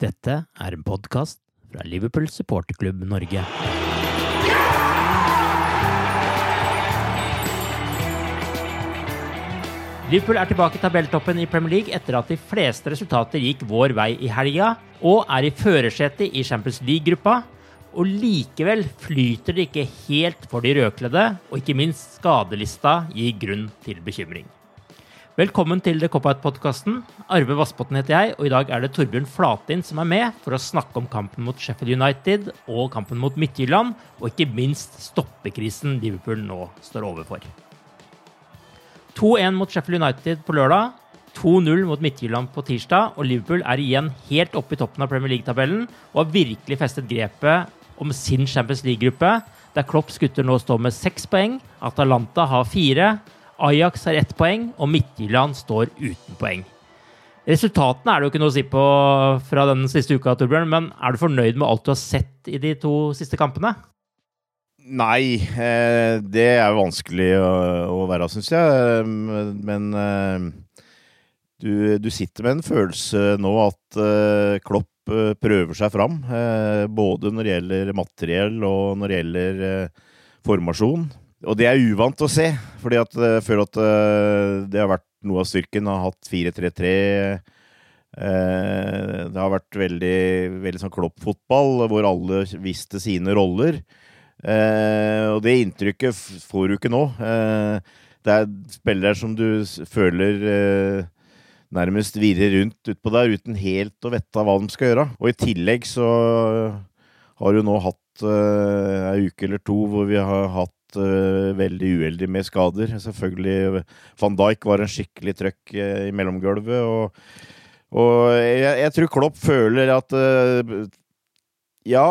Dette er en podkast fra Liverpool supporterklubb Norge. Liverpool er tilbake i tabelltoppen i Premier League etter at de fleste resultater gikk vår vei i helga, og er i førersetet i Champions League-gruppa. Og likevel flyter det ikke helt for de rødkledde, og ikke minst skadelista gir grunn til bekymring. Velkommen til The Cop-Out-podkasten. Arve Vassbotn heter jeg, og i dag er det Torbjørn Flatin som er med for å snakke om kampen mot Sheffield United og kampen mot Midtjylland, og ikke minst stoppekrisen Liverpool nå står overfor. 2-1 mot Sheffield United på lørdag. 2-0 mot Midtjylland på tirsdag, og Liverpool er igjen helt oppe i toppen av Premier League-tabellen og har virkelig festet grepet om sin Champions League-gruppe, der Klopps gutter nå står med seks poeng, Atalanta har fire, Ajax har ett poeng, og Midtjylland står uten poeng. Resultatene er det jo ikke noe å si på fra den siste uka, Torbjørn, men er du fornøyd med alt du har sett i de to siste kampene? Nei, eh, det er vanskelig å, være, syns jeg. Men eh, du, du, sitter med en følelse nå at eh, Klopp prøver seg fram. Både når det gjelder materiell og når det gjelder formasjon. Og det er uvant å se, fordi at jeg føler at det har vært noe av styrken. Har hatt 4-3-3. Det har vært veldig, veldig sånn Klopp-fotball, hvor alle visste sine roller. Eh, og det inntrykket får du ikke nå. Eh, det er spillere som du føler eh, nærmest virrer rundt utpå der uten helt å vite hva de skal gjøre. Og i tillegg så har du nå hatt ei uke eller to hvor vi har hatt uh, veldig uheldig med skader. Selvfølgelig Van Dijk var en skikkelig trøkk uh, i mellomgulvet. Og, og jeg, jeg, tror Klopp føler at uh, Ja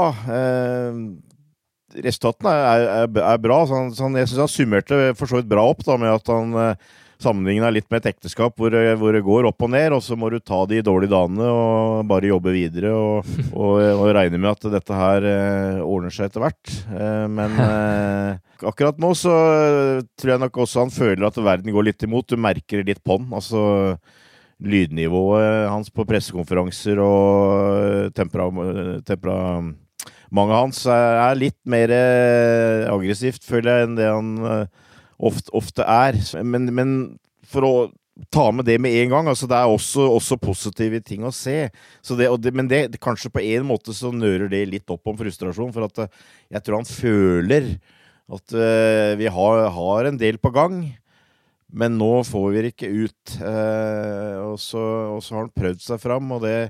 resultatene er, er, er, bra. Så han, så han, jeg syns han summerte for så vidt bra opp da, med at han sammenligna litt med et ekteskap hvor, eh, hvor, det går opp og ned, og så må du ta de dårlige dagene og bare jobbe videre og, og, og regne med at dette her eh, ordner seg etter hvert. Eh, men eh, akkurat nå så tror jeg nok også han føler at verden går litt imot. Du merker det litt på han. altså lydnivået hans på pressekonferanser og tempera, tempera mange hans er litt mer eh, aggressivt, føler jeg, enn det han eh, ofte, ofte er. Men, men, for å ta med det med en gang. altså Det er også, også positive ting å se. Det, det, men det, kanskje på en måte så nører det litt opp om frustrasjon. For at eh, jeg tror han føler at uh, vi har, har, en del på gang. Men nå får vi det ikke ut. Uh, og, så, og, så, har han prøvd seg fram, og det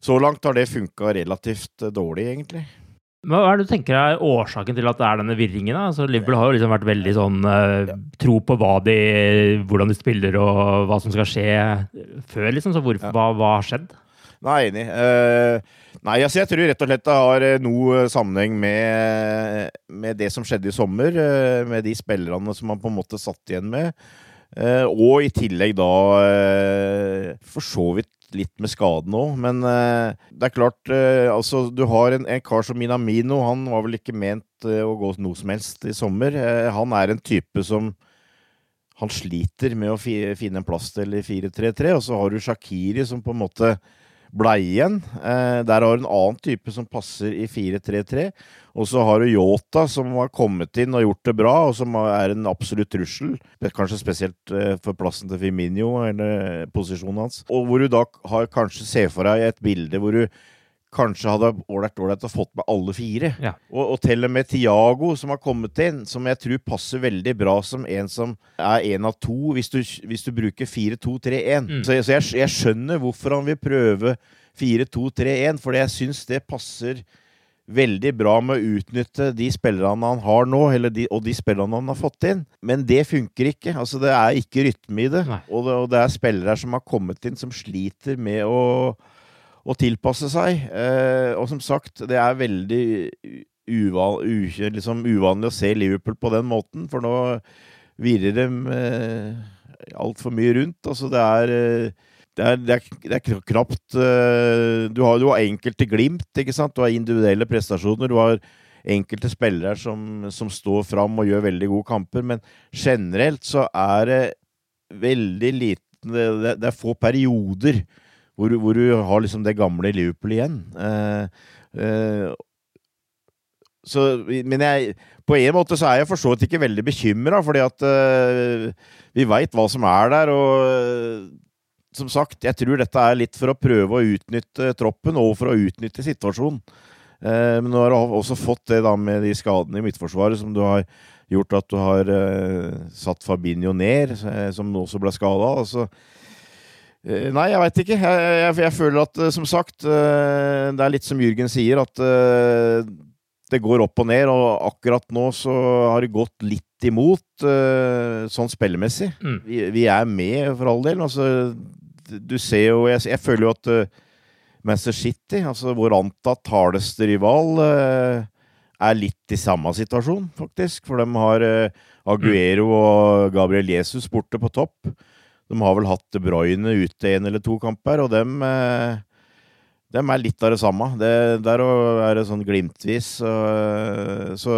Så langt har det funka relativt dårlig, egentlig. Hva er det du tenker er årsaken til at det er denne virringen? Altså, Liverpool har jo liksom vært veldig sånn uh, tro på de, hvordan de spiller og hva som skal skje før, liksom. Så hvor, hva, hva, har skjedd? Nei, enig. Uh, nei, altså, jeg tror rett og slett det har eh, noe sammenheng med, med det som skjedde i sommer. Uh, med de spillerne som man på en måte satt igjen med. Uh, og i tillegg da eh, for så vidt litt med skaden òg, men eh, det er klart eh, Altså, du har en, en, kar som Minamino, han var vel ikke ment eh, å gå noe som helst i sommer. Han er en type som han sliter med å fi, finne en plass til i 4-3-3, og så har du Shakiri som på en måte blei igjen. Eh, der har du en annen type som passer i 4-3-3. Og så har du Yota som har kommet inn og gjort det bra, og som er en absolutt trussel. Kanskje spesielt eh, for plassen til Firminio, eller posisjonen hans. Og hvor du da har kanskje ser for deg et bilde hvor du kanskje hadde ålreit ålreit å fått med alle fire. Ja. Og, og til og med Tiago, som har kommet inn, som jeg tror passer veldig bra som en som er én av to, hvis du, hvis du bruker 4-2-3-1. Mm. Så, så jeg, jeg skjønner hvorfor han vil prøve 4-2-3-1, for jeg syns det passer veldig bra med å utnytte de spillerne han har nå, eller de, og de spillerne han har fått inn. Men det funker ikke. Altså, det er ikke rytme i det. Og det, og det er spillere som har kommet inn, som sliter med å, å tilpasse seg. Eh, og som sagt, det er veldig uvan, u, liksom uvanlig å se Liverpool på den måten, for nå virrer de eh, altfor mye rundt. Altså, det er eh, det er, det, er, det er knapt eh, du, har, du enkelte glimt, ikke sant? Du har individuelle prestasjoner. Du har enkelte spillere som, som står fram og gjør veldig gode kamper, men generelt så er det veldig liten Det, det, er få perioder hvor, hvor du har liksom det gamle Liverpool igjen. Eh, eh, så, men jeg, på en måte så er jeg for så vidt ikke veldig bekymra, fordi at eh, vi veit hva som er der. Og som sagt, jeg tror dette er litt for å prøve å utnytte troppen, og for å utnytte situasjonen. Eh, men nå har du også fått det da med de skadene i midtforsvaret som du har gjort at du har eh, satt Fabinho ned, eh, som også ble skada. Altså, nei, jeg veit ikke. Jeg, jeg, jeg føler at, som sagt, det er litt som Jørgen sier, at det går opp og ned, og akkurat nå så har det gått litt imot, sånn spillemessig. Mm. Vi, vi er med, for all del. Altså, du ser jo Jeg, jeg føler jo at uh, Manchester City, altså vår antatt hardeste rival, uh, er litt i samme situasjon, faktisk. For de har uh, Aguero og Gabriel Jesus borte på topp. De har vel hatt De Bruyne ute en eller to kamper, og dem dem er litt av det samme. Det, der er det sånn glimtvis. Så, så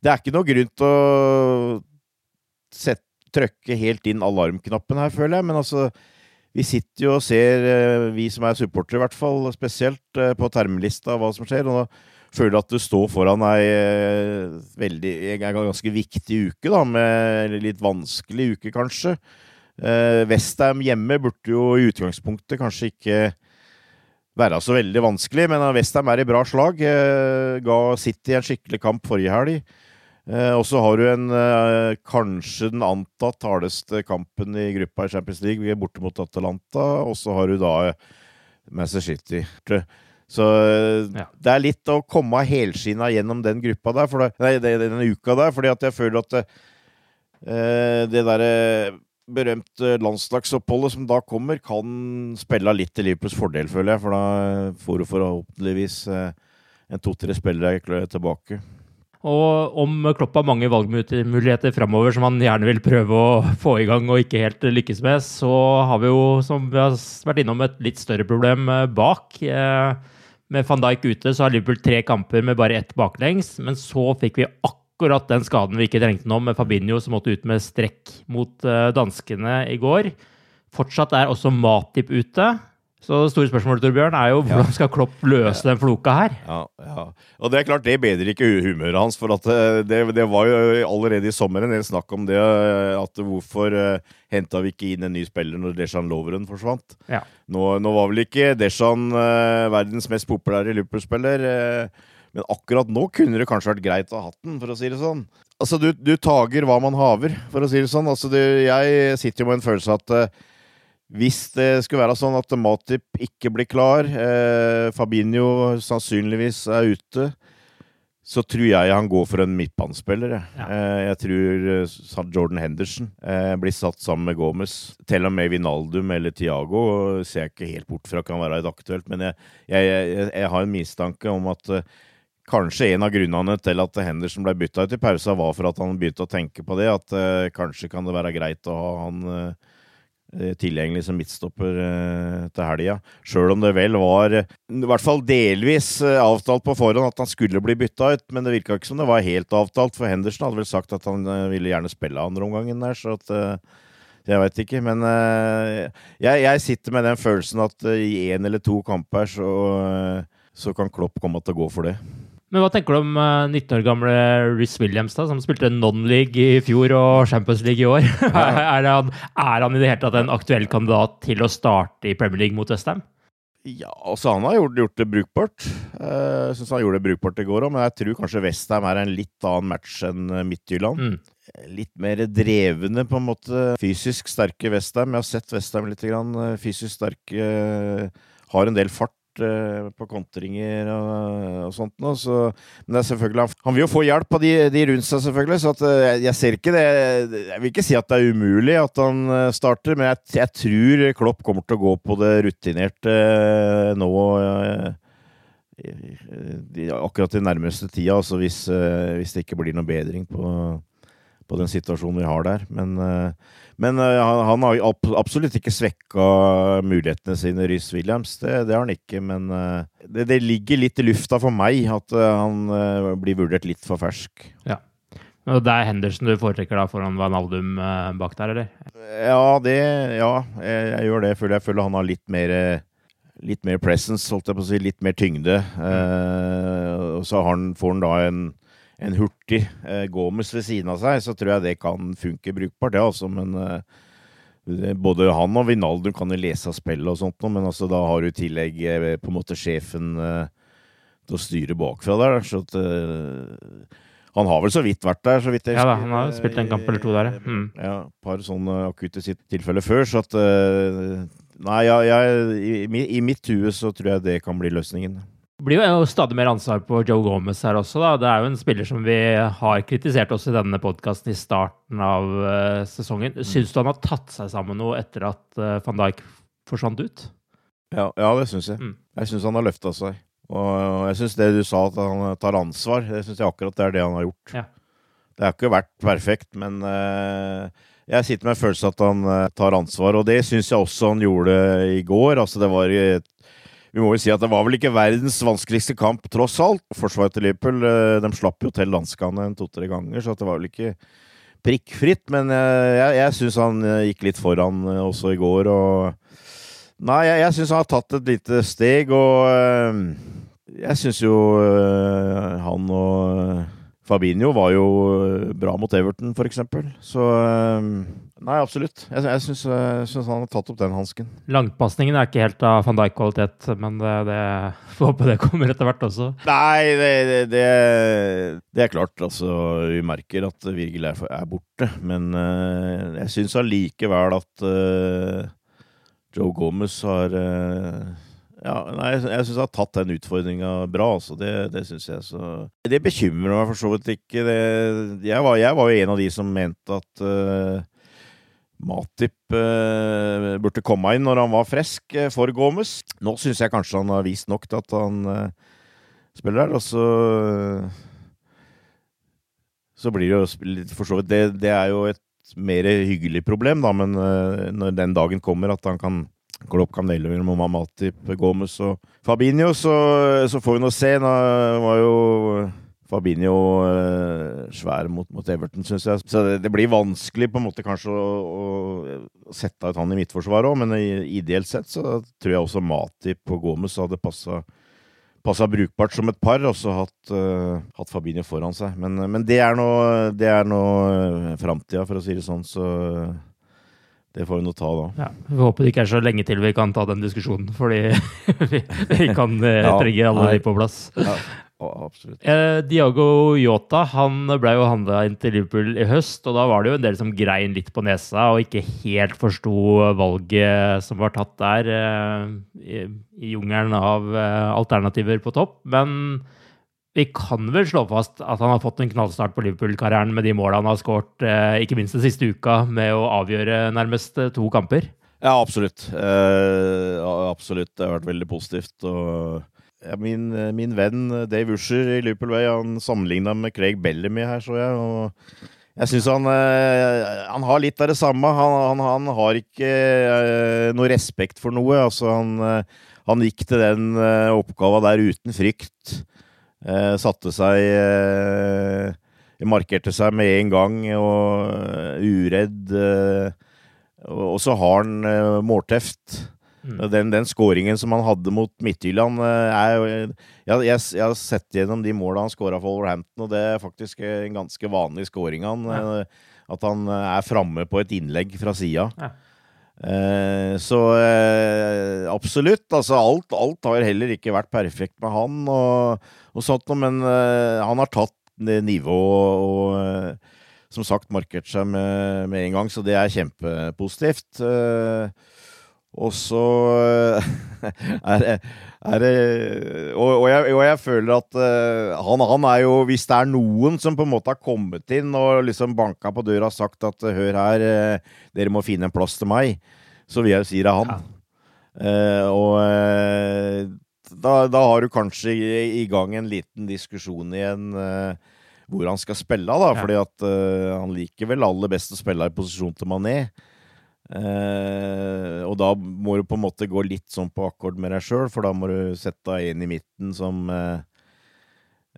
det er ikke noe grunn til å sette, trykke helt inn alarmknappen her, føler jeg. Men altså, vi sitter jo og ser, eh, vi som er supportere i hvert fall, spesielt eh, på termelista hva som skjer. og da føler at du står foran ei eh, veldig, en ganske viktig uke, da, med litt vanskelig uke, kanskje. Westham hjemme burde jo i utgangspunktet kanskje ikke være så veldig vanskelig, men Westham er i bra slag. Ga City en skikkelig kamp forrige helg. Eh, og så har du en eh, kanskje den antatt hardeste kampen i gruppa i Champions League. Vi er borte mot Atalanta, og så har du da eh, Manchester City. Så eh, Ja. det er litt å komme helskinna gjennom den gruppa der, det, nei, det- denne uka der, fordi at jeg føler at eh, det derre berømte landslagsoppholdet som da kommer, kan spille litt til Liverpools fordel, føler jeg. For da får du forhåpentligvis eh, en to-tre spillere tilbake. Og om Klopp har mange valgmuligheter framover som han gjerne vil prøve å få i gang og ikke helt lykkes med, så har vi jo, som vi har vært innom, et litt større problem eh, bak. Eh, Med van Dijk ute så har Liverpool tre kamper med bare ett baklengs, men så fikk vi akkurat den skaden vi ikke trengte nå, med Fabinho som måtte ut med strekk mot eh, danskene i går. Fortsatt er også Matip ute. Så det store spørsmålet Torbjørn, er jo hvordan skal Klopp løse den floka her? Ja, ja. Og det er klart, det bedrer ikke humøret hans. For eh, det, det var jo allerede i sommer en del snakk om det. eh, At hvorfor uh, henta vi ikke inn en ny spiller når Deshan Loveren forsvant? Ja. Nå, nå var vel ikke Deshan uh, verdens mest populære Liverpool-spiller. Uh, men akkurat nå kunne det kanskje vært greit å ha hatt den, for å si det sånn. Altså, du, du tager hva man haver, for å si det sånn. Altså, du, jeg sitter jo med en følelse at eh, hvis det skulle være sånn at Matip ikke blir klar, eh, Fabinho sannsynligvis er ute, så tror jeg han går for en midtbanespiller. jeg. Ja. Eh, jeg tror eh, Jordan Henderson eh, blir satt sammen med Gomez. Til og med Vinaldum eller Tiago ser jeg ikke helt bort fra kan være aktuelt, men jeg, jeg, jeg, har en mistanke om at eh, kanskje en av grunnene til at Henderson ble bytta ut i pausa, var for at han begynte å tenke på det. At kanskje kan det være greit å ha han tilgjengelig som midtstopper uh, til helga. Sjøl om det vel var i hvert fall delvis avtalt på forhånd at han skulle bli bytta ut. Men det virka ikke som det var helt avtalt, for Henderson hadde vel sagt at han ville gjerne spille andre omgangen der. så at jeg veit ikke, men jeg, jeg, sitter med den følelsen at i én eller to kamper så, så, kan Klopp komme til å gå for det. Men hva tenker du om 19 år gamle Riz Williams, da, som spilte non-league i fjor og Champions League i år? Er, han, er, han, i det hele tatt en aktuell kandidat til å starte i Premier League mot Westham? Ja, altså han har gjort, gjort det brukbart. Jeg syns han gjorde det brukbart i går òg, men jeg tror kanskje Westham er en litt annen match enn Midtjylland. Mm litt mer drevne, på en måte. Fysisk sterke Westham. Jeg har sett Westham litt. Grann. Eh, fysisk sterke. Eh, har en del fart eh, på kontringer og, og sånt noe. Så, men det er selvfølgelig Han vil jo få hjelp av de, de rundt seg, selvfølgelig. Så at, jeg ser ikke det Jeg vil ikke si at det er umulig at han starter, men jeg, jeg tror Klopp kommer til å gå på det rutinerte nå. Akkurat i nærmeste tida, altså hvis, hvis det ikke blir noe bedring på på den situasjonen vi har der. Men, eh, men eh, han har absolutt ikke svekka mulighetene sine, Rhys Williams. Det, det, har han ikke. Men eh, det, det, ligger litt i lufta for meg at han blir vurdert litt for fersk. Ja. Og det er Henderson du foretrekker da foran Van Aldum bak der, eller? Ja, det, ja jeg, jeg gjør det. Føler, jeg føler han har litt mer litt mer presence, holdt jeg på å si, litt mer tyngde. Mm. Eh, og så han, får han da en en hurtig eh, Gomez ved siden av seg, så tror jeg det kan funke brukbart, det, altså. Men eh, både han og Vinaldo kan jo lese av spillet og sånt, men altså, da har du i tillegg eh, på en måte sjefen eh, til å styre bakfra der. Så at, eh, han har vel så vidt vært der, så vidt jeg husker. Ja da, han har spilt en kamp eller to der, mm. ja. Et par sånne akutte tilfeller før, så at eh, Nei, jeg, jeg, i, i mitt hue så tror jeg det kan bli løsningen blir jo stadig mer ansvar på Joe Gomez her også. da. Det er jo en spiller som vi har kritisert også i denne podkasten i starten av uh, sesongen. Mm. Syns du han har tatt seg sammen noe etter at uh, van Dijk forsvant ut? Ja, ja det syns jeg. Mm. Jeg syns han har løfta seg. Og jeg syns det du sa, at han tar ansvar, det syns jeg akkurat det er det han har gjort. Ja. Det har ikke vært perfekt, men uh, jeg sitter med en følelse at han tar ansvar, og det syns jeg også han gjorde i går. Altså, det var et vi må jo si at det var vel ikke verdens vanskeligste kamp, tross alt. Forsvaret til Liverpool eh, de slapp jo til landskane to-tre ganger, så det var vel ikke prikkfritt. Men eh, jeg, jeg syns han eh, gikk litt foran også i går. Og Nei, jeg, jeg syns han har tatt et lite steg, og jeg syns jo han og Fabinho var jo bra mot Everton, for eksempel. Så Nei, absolutt. Jeg, jeg syns han har tatt opp den hansken. Langpasningen er ikke helt av van Dijk-kvalitet, men det, det får håpe det kommer etter hvert også. Nei, det, det, det er klart. Altså, vi merker at Virgil er, er borte, men uh, jeg syns allikevel at uh, Joe Gomez har uh, ja, nei, jeg syns jeg har tatt den utfordringa bra. Altså. Det, det syns jeg. Så Det bekymrer meg for så vidt ikke. Det, jeg, var, jeg, var, jo en av de som mente at uh, Matip eh, burde komme inn når han var frisk eh, for Gomez. Nå syns jeg kanskje han har vist nok til at han eh, spiller der, og så Så blir det jo for så vidt det, det, er jo et mer hyggelig problem, da, men eh, når den dagen kommer at han kan Klopp kan velge mellom Matip, Gomez og Fabinho, så, så får vi nå se. Nå var jo Fabinho uh, svær mot, mot Everton, syns jeg. Så det, det, blir vanskelig på en måte kanskje å, å sette ut han i midtforsvaret òg, men ideelt sett så tror jeg også Matip og Gomez hadde passa passa brukbart som et par, og så hatt, uh, hatt Fabinho foran seg. Men, men det er nå, det er nå framtida, for å si det sånn, så det får vi nå ta da. Ja, vi håper det ikke er så lenge til vi kan ta den diskusjonen, fordi vi, vi kan uh, trenge alle de på plass. Ja absolutt. Eh, Diago Yota han ble jo handla inn til Liverpool i høst, og da var det jo en del som grein litt på nesa og ikke helt forsto valget som var tatt der, eh, i, i jungelen av eh, alternativer på topp. Men vi kan vel slå fast at han har fått en knallstart på Liverpool-karrieren med de måla han har skåret, eh, ikke minst den siste uka, med å avgjøre nærmest eh, to kamper. Ja, absolutt. Eh, absolutt. Det har vært veldig positivt. og ja, min, min, venn Dave Usher i Liverpool Way han sammenligna med Craig Bellamy her, så jeg. og jeg syns han, han, har litt av det samme. Han, han, han har ikke noe respekt for noe. Altså, han, han gikk til den oppgava der uten frykt. Satte seg Markerte seg med en gang og uredd. Og så har han målteft. Mm. Den, den skåringen som han hadde mot Midtjylland er jeg, jeg, jeg, har sett gjennom de måla han skåra for Wolverhampton, og det er faktisk en ganske vanlig skåring. Han, ja. At han er framme på et innlegg fra sida. Ja. Eh, så eh, absolutt. Altså alt, alt, har heller ikke vært perfekt med han, og, og sånt, men eh, han har tatt nivå og, og eh, som sagt markert seg med, med, en gang, så det er kjempepositivt. Eh, og så eh, er det, er det og, og, jeg, og, jeg, føler at uh, han, han, er jo Hvis det er noen som på en måte har kommet inn og liksom banka på døra og sagt at hør her, uh, dere må finne en plass til meg, så vil jeg jo si det er han. Ja. Uh, og da, da, har du kanskje i, gang en liten diskusjon igjen hvor han skal spille, da. Ja. Fordi at han liker vel aller best å spille i posisjon til Mané. Eh, og da må du på en måte gå litt sånn på akkord med deg sjøl, for da må du sette deg inn i midten som eh,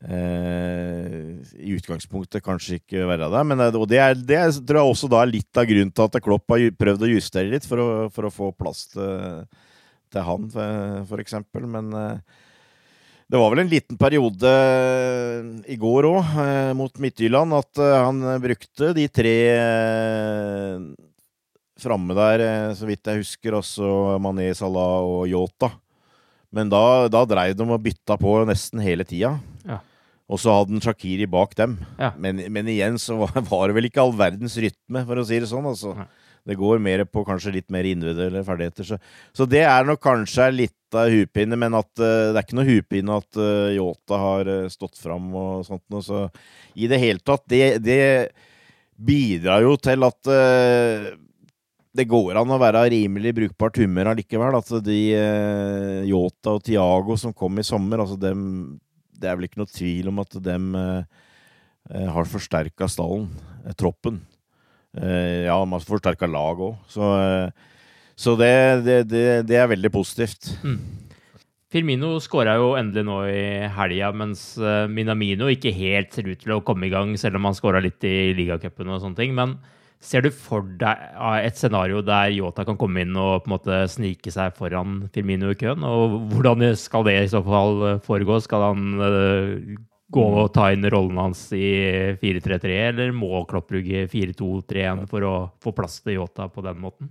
eh, i utgangspunktet kanskje ikke være der. Men, eh, og det, er, det tror jeg også da er litt av grunnen til at Klopp har prøvd å justere litt for å, for å få plass til, til han, for eksempel. Men eh, det var vel en liten periode i går òg, eh, mot Midtjylland, at han brukte de tre framme der, eh, så vidt jeg husker, også Mané, Salah og Yota. Men da, da dreiv de og bytta på nesten hele tida. Ja. Og så hadde han Shakiri bak dem. Ja. Men, men, igjen så var, det vel ikke all verdens rytme, for å si det sånn. altså. Ja. Det går mer på kanskje litt mer individuelle ferdigheter. Så, så det er nok kanskje litt av hupinne, men at uh, det er ikke noe hupinne at uh, Yota har uh, stått fram og sånt noe. Så i det hele tatt, det, det bidrar jo til at det går an å være rimelig brukbart humør allikevel. Altså de eh, Yota og Tiago som kom i sommer, altså dem, det er vel ikke noe tvil om at dem eh, eh har forsterka stallen, eh, troppen. Eh, ja, de har forsterka lag òg. Så, eh, så det, det, det, det, er veldig positivt. Mm. Firmino skåra jo endelig nå i helga, mens Minamino ikke helt ser ut til å komme i gang, selv om han skåra litt i ligacupen og sånne ting. men Ser du for deg et scenario der Yota kan komme inn og på en måte snike seg foran Firmino i køen? Og hvordan skal det i så fall eh, foregå? Skal han uh, gå og ta inn rollen hans i 4-3-3, eller må Klopp bruke 4-2-3-1 for å få plass til Yota på den måten?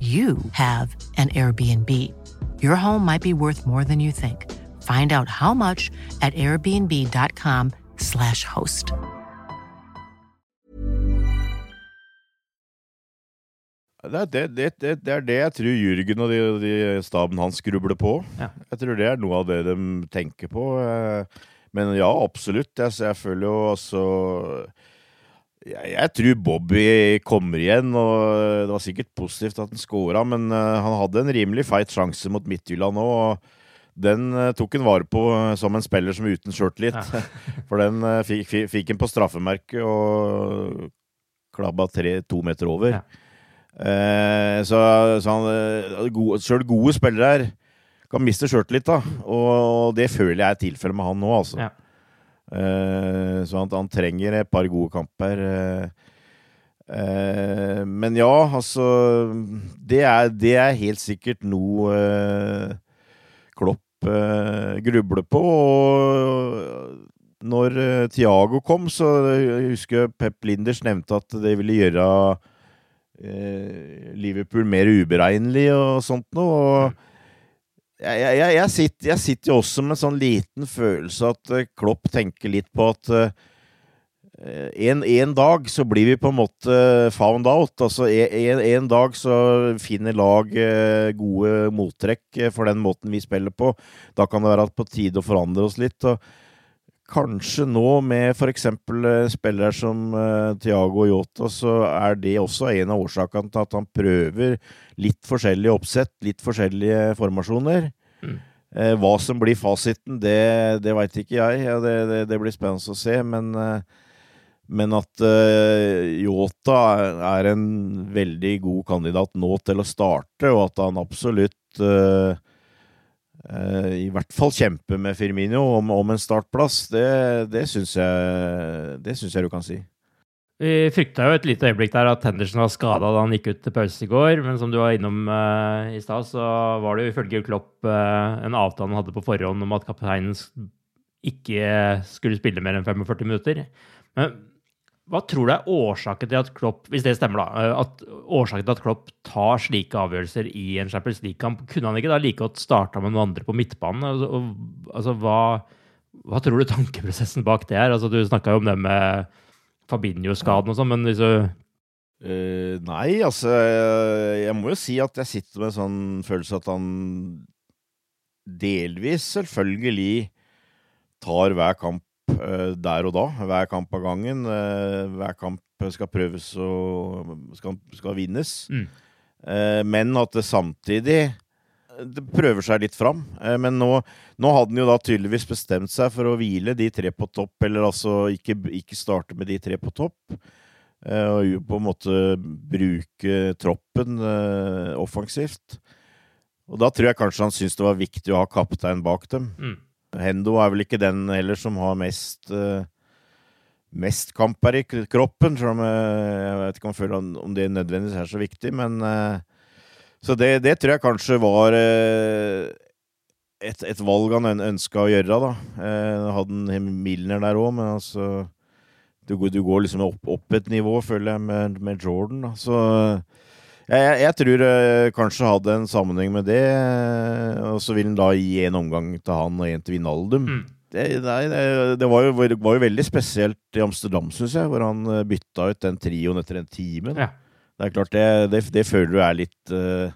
you have an Airbnb. Your home might be worth more than you think. Find out how much at airbnb.com/slash host. Det det, det, det, det er det jeg tror Jürgen og de, de staben hans grubler på. Ja. Jeg tror det er noe av det de tenker på. eh, Men ja, absolutt. Jeg, jeg føler jo altså jeg, jeg tror Bobby kommer igjen, og det var sikkert positivt at han scora, men eh, han hadde en rimelig feit sjanse mot Midtjylland òg, og den eh, tok han vare på eh, som en spiller som uten sjøltillit. For den fikk, fikk, han på straffemerket og klabba tre, to meter over. Ja. Eh, så så han, gode, sjøl gode spillere her kan miste sjøltillit, da. Og det føler jeg er tilfellet med han nå, altså. Ja. Eh, så han, han trenger et par gode kamper. eh. Eh, men ja, altså Det er, det er helt sikkert noe Klopp grubler på. Og når Tiago kom, så jeg husker Pep Linders nevnte at det ville gjøre Liverpool mer uberegnelig og sånt noe. Og jeg, jeg, jeg, sitter, jeg sitter jo også med en sånn liten følelse at eh, Klopp tenker litt på at eh, en, en dag så blir vi på en måte found out. Altså en, en dag så finner lag eh, gode mottrekk for den måten vi spiller på. Da kan det være på tide å forandre oss litt. og Kanskje nå med f.eks. spillere som uh, Thiago Yota, så er det også en av årsakene til at han prøver litt forskjellige oppsett, litt forskjellige formasjoner. Eh, hva som blir fasiten, det, det veit ikke jeg. Ja, det, det, det blir spennende å se. Men, eh, men at uh, Yota er, er en veldig god kandidat nå til å starte, og at han absolutt uh, eh, i hvert fall kjempe med Firmino om, om en startplass, det, det syns jeg, jeg du kan si. Vi frykta jo et lite øyeblikk der at Henderson var skada da han gikk ut til pause i går, men som du var innom uh, i stad, så var det jo ifølge Klopp uh, en avtale han hadde på forhånd om at kapteinen ikke skulle spille mer enn 45 minutter. Men hva tror du er årsaken til at Klopp, hvis det stemmer, da, eh, at årsaken til at Klopp tar slike avgjørelser i en Champions League-kamp? Kunne han ikke da like godt starta med noen andre på midtbanen? Altså, altså, hva, hva tror du tankeprosessen bak det er? Altså, du snakka jo om det med Fabinho-skaden og sånn, men hvis du Uh, nei, altså Jeg må jo si at jeg sitter med en sånn følelse at han delvis selvfølgelig tar hver kamp der og da. Hver kamp av gangen. Eh, hver kamp skal prøves og skal, skal vinnes. Mm. Eh, men at det samtidig det prøver seg litt fram. Eh, men nå, nå hadde han jo da tydeligvis bestemt seg for å hvile de tre på topp, eller altså ikke, ikke starte med de tre på topp. Eh, og jo på en måte bruke troppen eh, offensivt. Og da tror jeg kanskje han syntes det var viktig å ha kaptein bak dem. Mm. Hendo er vel ikke den heller som har mest eh, Mest kamper i kroppen, selv om eh, jeg vet ikke om, jeg føler om det nødvendigvis er så viktig, men eh, Så det, det tror jeg kanskje var et, et valg han ønska å gjøre, da. Eh, hadde han Milner der òg, men altså du, du går liksom opp, opp et nivå, føler jeg, med, med Jordan. Da. Så jeg, jeg, tror det kanskje hadde en sammenheng med det. Og så vil han da gi en omgang til han og en til Vinaldum. Mm. Det, nei, det, det var, jo, var jo veldig spesielt i Amsterdam, syns jeg, hvor han eh, bytta ut den trioen etter en time. Ja. Det er klart, det, det, det føler du er litt eh,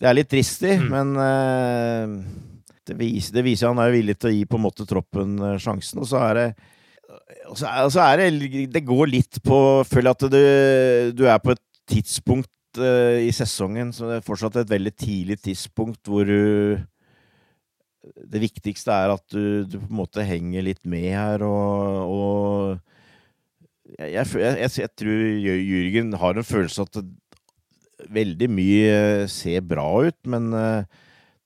Det er litt tristig, Mm. men eh, det, viser, det viser han er villig til å gi på en måte troppen eh, sjansen. Og så er det og så er det Det går litt på Føler at du, du er på et tidspunkt eh, i sesongen så det er fortsatt et veldig tidlig tidspunkt hvor du Det viktigste er at du, du på en måte henger litt med her, og, og jeg, jeg, jeg, jeg, tror Jürgen har en følelse at veldig mye ser bra ut, men eh,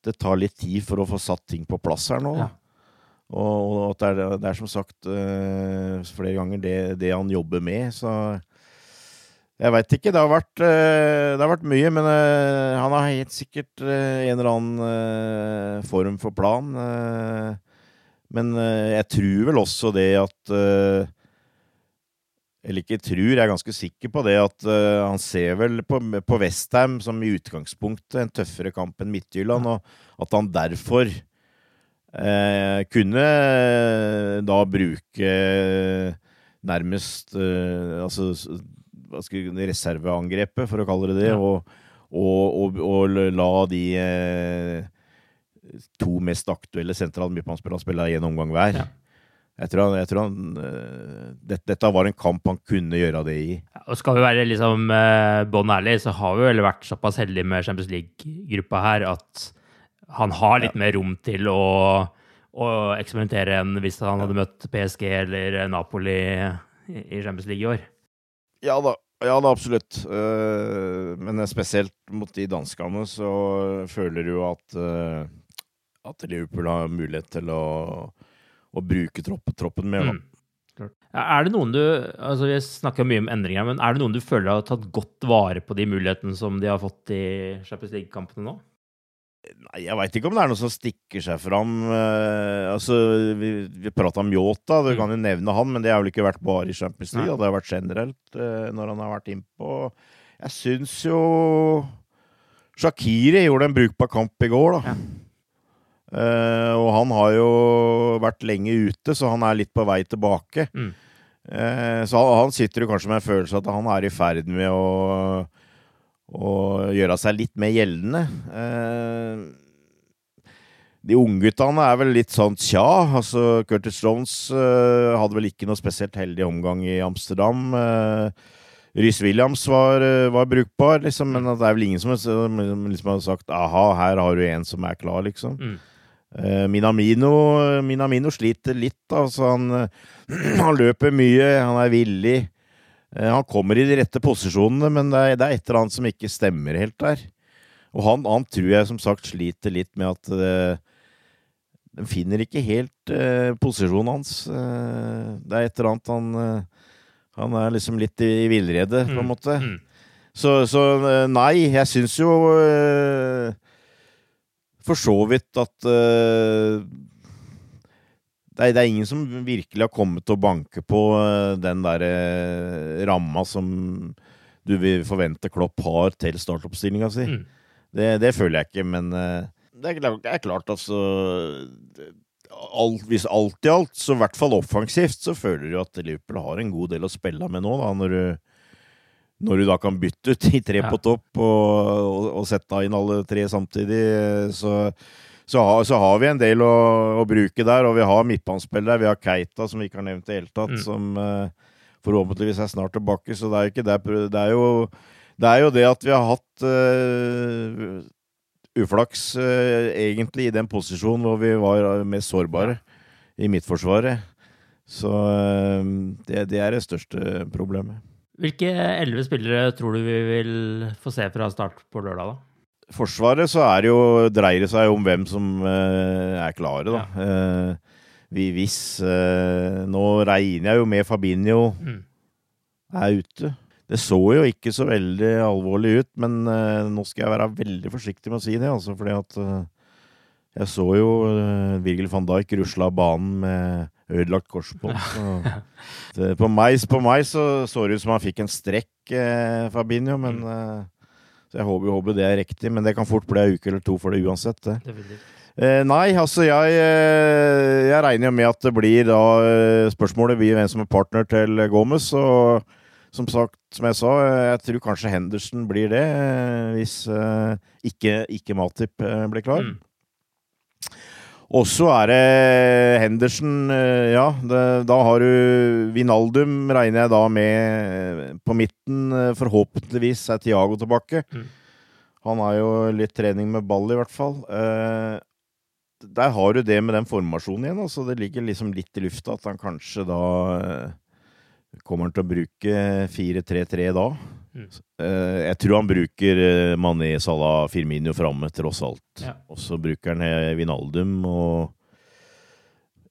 det tar litt tid for å få satt ting på plass her nå. Ja. Og, og det er, det er som sagt eh, flere ganger det, det han jobber med, så jeg veit ikke. Det har, vært, eh, det har vært mye, men eh, han har helt sikkert eh, en eller annen form for plan. men jeg tror vel også det at Eller ikke tror, jeg er ganske sikker på det at han ser vel på, på Westham som i utgangspunktet en tøffere kamp enn Midtjylland, og at han derfor kunne da bruke nærmest altså reserveangrepet, for å kalle det det, Ja. og, og, og, og la de eh, to mest aktuelle sentrale midtbanespillerne spille én omgang hver. Ja. Jeg tror, han, jeg tror han, det, dette, var en kamp han kunne gjøre det i. Ja, Og skal vi være liksom eh, bånn ærlig, så har vi vel vært såpass heldige med Champions League-gruppa her at han har litt mer rom til å, å eksperimentere enn hvis han hadde møtt PSG eller Napoli i i Champions League i år. Ja da, ja da absolutt. Eh, men spesielt mot de danskene så føler du at, eh, at Liverpool har mulighet til å, å bruke tropp, troppen mer. Mm. Er det noen du altså Vi snakker mye om endringer, men er det noen du føler har tatt godt vare på de mulighetene som de har fått i Champions League-kampene nå? Nei, jeg veit ikke om det er noe som stikker seg fram. Uh, altså, vi, vi prata om Yota, du Mm. kan jo nevne han, men det har vel ikke vært bare i Champions League, og det har vært generelt uh, når han har vært innpå. Jeg syns jo Shakiri gjorde en brukbar kamp i går, da. Ja. Uh, og han har jo vært lenge ute, så han er litt på vei tilbake. Mm. Så han, han sitter jo kanskje med en følelse at han er i ferd med å, å gjøre seg litt mer gjeldende. Eh, de ungguttene er vel litt sånn tja. Altså, Curtis Jones eh, hadde vel ikke noe spesielt heldig omgang i Amsterdam. Uh, Rhys Williams var, eh, var brukbar, liksom, men det er vel ingen som, som liksom har sagt aha, her har du en som er klar, liksom. Mm. Eh, Minamino, Minamino sliter litt. Altså han, eh, han løper mye, han er villig. Eh, han kommer i de rette posisjonene, men det er, det er et eller annet som ikke stemmer helt der. Og han, han tror jeg som sagt sliter litt med at uh, den finner ikke helt uh, posisjonen hans. Uh, det er et eller annet han Han er liksom litt i, i villrede, på en Mm. måte. Mm. Så, så eh, nei, jeg syns jo for så vidt at det, er, det er ingen som virkelig har kommet å banke på eh, den der eh, ramma som du vil forvente Klopp har til startoppstillinga si. Mm. Det, det føler jeg ikke, men eh, det er, klart- det er klart, altså alt, Hvis alt i alt, så i hvert fall offensivt, så føler du at Liverpool har en god del å spille med nå, da, når du når du da kan bytte ut de tre Ja. på topp og, og, og sette inn alle tre samtidig, så, så, har, så har vi en del å, å bruke der. Og vi har midtbanespillere. Vi har Keita, som vi ikke har nevnt i det hele tatt, Mm. som uh, forhåpentligvis er snart tilbake. Så det er ikke det Det er jo det, er jo det at vi har hatt uh, uflaks, uh, egentlig, i den posisjonen hvor vi var mest sårbare i midtforsvaret. Så det, det er det største problemet. Hvilke elleve spillere tror du vi vil få se fra start på lørdag, da? Forsvaret så er det jo, dreier det seg om hvem som uh, er klare, da. Eh, vi, hvis eh, Nå regner jeg jo med Fabinho Mm. er ute. Det så jo ikke så veldig alvorlig ut, men nå skal jeg være veldig forsiktig med å si det, altså, fordi at jeg så jo Virgil van Dijk rusle av banen med, ødelagt korsbånd. På på meg så så det ut som han fikk en strekk, eh, Fabinho, men Så jeg håper, håper det er riktig, men det kan fort bli ei uke eller to for det uansett. det. Eh, nei, altså jeg, eh, jeg regner jo med at det blir da eh, Spørsmålet blir hvem som er partner til Gomez. Og som sagt, som jeg sa, eh, jeg tror kanskje Henderson blir det, hvis eh, ikke, ikke Matip blir klar. Mm. Og så er det Henderson, eh, ja. Det, da har du Vinaldum, regner jeg da med på midten. eh, Forhåpentligvis er Tiago tilbake. Mm. Han har jo litt trening med ball, i hvert fall. Eh, der har du det med den formasjonen igjen. Altså det ligger liksom litt i lufta at han kanskje da eh, kommer til å bruke 4-3-3 da. Mm. Eh, jeg tror han bruker eh, Mané, Salah, Firmino framme, tross alt. Ja. Og så bruker han eh, Vinaldum, og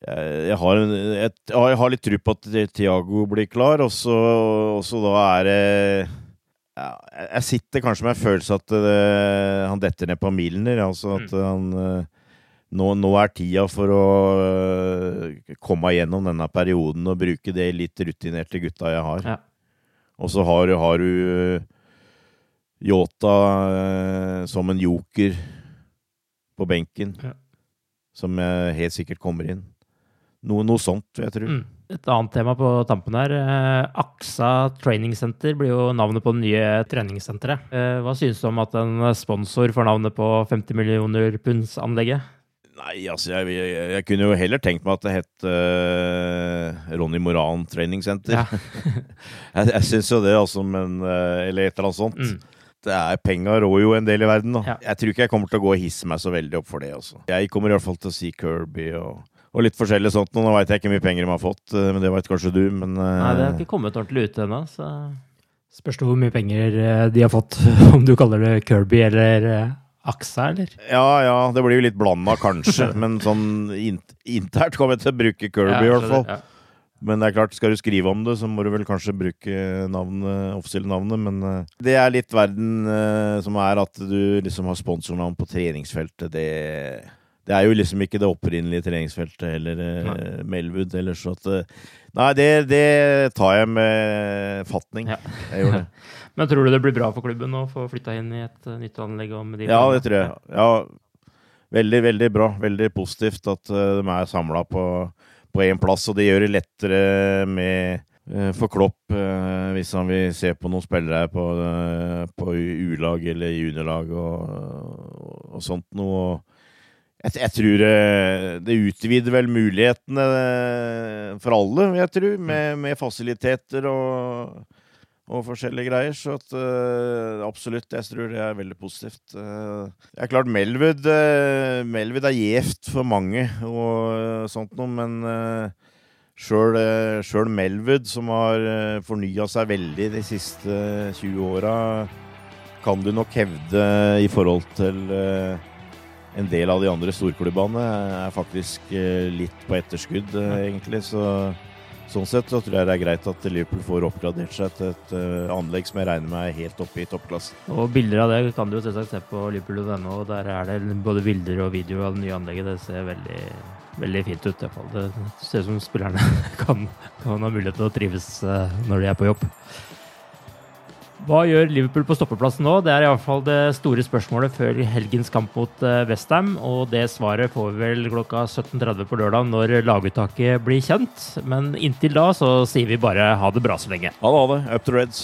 jeg, har, en- jeg, jeg har litt tro på at Tiago blir klar, og så, og så da er det ja, jeg- sitter kanskje med en følelse at det, han detter ned på Milner. Altså at han eh, nå, nå er tida for å eh, komme gjennom denne perioden og bruke det litt rutinerte gutta jeg har. Ja. Og så har, har du eh, Yota eh, som en joker på benken, Ja. som eh, helt sikkert kommer inn. Noe, noe sånt, vil jeg tro. Mm. Et annet tema på tampen her. Eh, Aksa Training Center blir jo navnet på det nye treningssenteret. Eh, hva synes du om at en sponsor får navnet på 50 millioner punds-anlegget? Nei, altså, jeg, jeg, jeg kunne jo heller tenkt meg at det het uh, Ronny Moran Training Center. Ja. jeg jeg syns jo det, altså, men uh, Eller et eller annet sånt. Mm. Det er Penga rår jo en del i verden, da. Ja. Jeg tror ikke jeg kommer til å gå og hisse meg så veldig opp for det, altså. Jeg kommer i hvert fall til å si Kirby og, og litt forskjellig sånt. Nå veit jeg ikke hvor mye penger de har fått, eh, men det veit kanskje du, men uh, Nei, det har ikke kommet ordentlig ut ennå, så Spørs det hvor mye penger de har fått, om du kaller det Kirby eller Aksa, eller? Ja, ja, det blir jo litt blanda, kanskje. men sånn internt kommer jeg til å bruke Kirby, Ja, i hvert fall. ja. Men det er klart, skal du skrive om det, så må du vel kanskje bruke navnet, offisielle navnet. Men eh, det er litt verden eh, som er at du liksom har sponsornavn på treningsfeltet. Det, det er jo liksom ikke det opprinnelige treningsfeltet heller, uh, Melwood. Eller så at eh, Nei, det, det tar jeg med fatning. Ja. Jeg gjør det. Men tror du det blir bra for klubben å få flytta inn i et eh, nytt anlegg? De Ja, det tror jeg. Ja, veldig, veldig bra. Veldig positivt at eh, de er samla på på én plass, og det gjør det lettere med eh, for Klopp hvis han vil se på noen spillere på, på U-lag eller juniorlag og, og sånt noe. Jeg, jeg tror det, det utvider vel mulighetene for alle, jeg tror, med, med fasiliteter og og forskjellige greier. Så at, uh, absolutt, jeg tror det er veldig positivt. Uh, det er klart, Melwood, uh, Melwood er gjevt for mange og eh, sånt noe, men uh, sjøl Melwood, som har uh, fornya seg veldig de siste 20 åra, kan du nok hevde i forhold til eh, en del av de andre storklubbene, er faktisk eh, litt på etterskudd, eh, egentlig. Så Sånn sett så tror jeg det er greit at Liverpool får oppgradert seg til et uh, anlegg som jeg regner med er helt oppe i toppklassen. Og bilder av det kan du jo selvsagt se på liverpool.no. Der er det både bilder og video av det nye anlegget. Det ser veldig, veldig fint ut. i hvert fall. Det ser ut som spillerne kan, kan ha mulighet til å trives uh, når de er på jobb. Hva gjør Liverpool på stoppeplassen nå? Det er i hvert fall det store spørsmålet før helgens kamp mot eh, Westham. Og det svaret får vi vel klokka 17.30 på lørdag når laguttaket blir kjent. Men inntil da så sier vi bare ha det bra så lenge. Ha det, ha det. Up to Reds.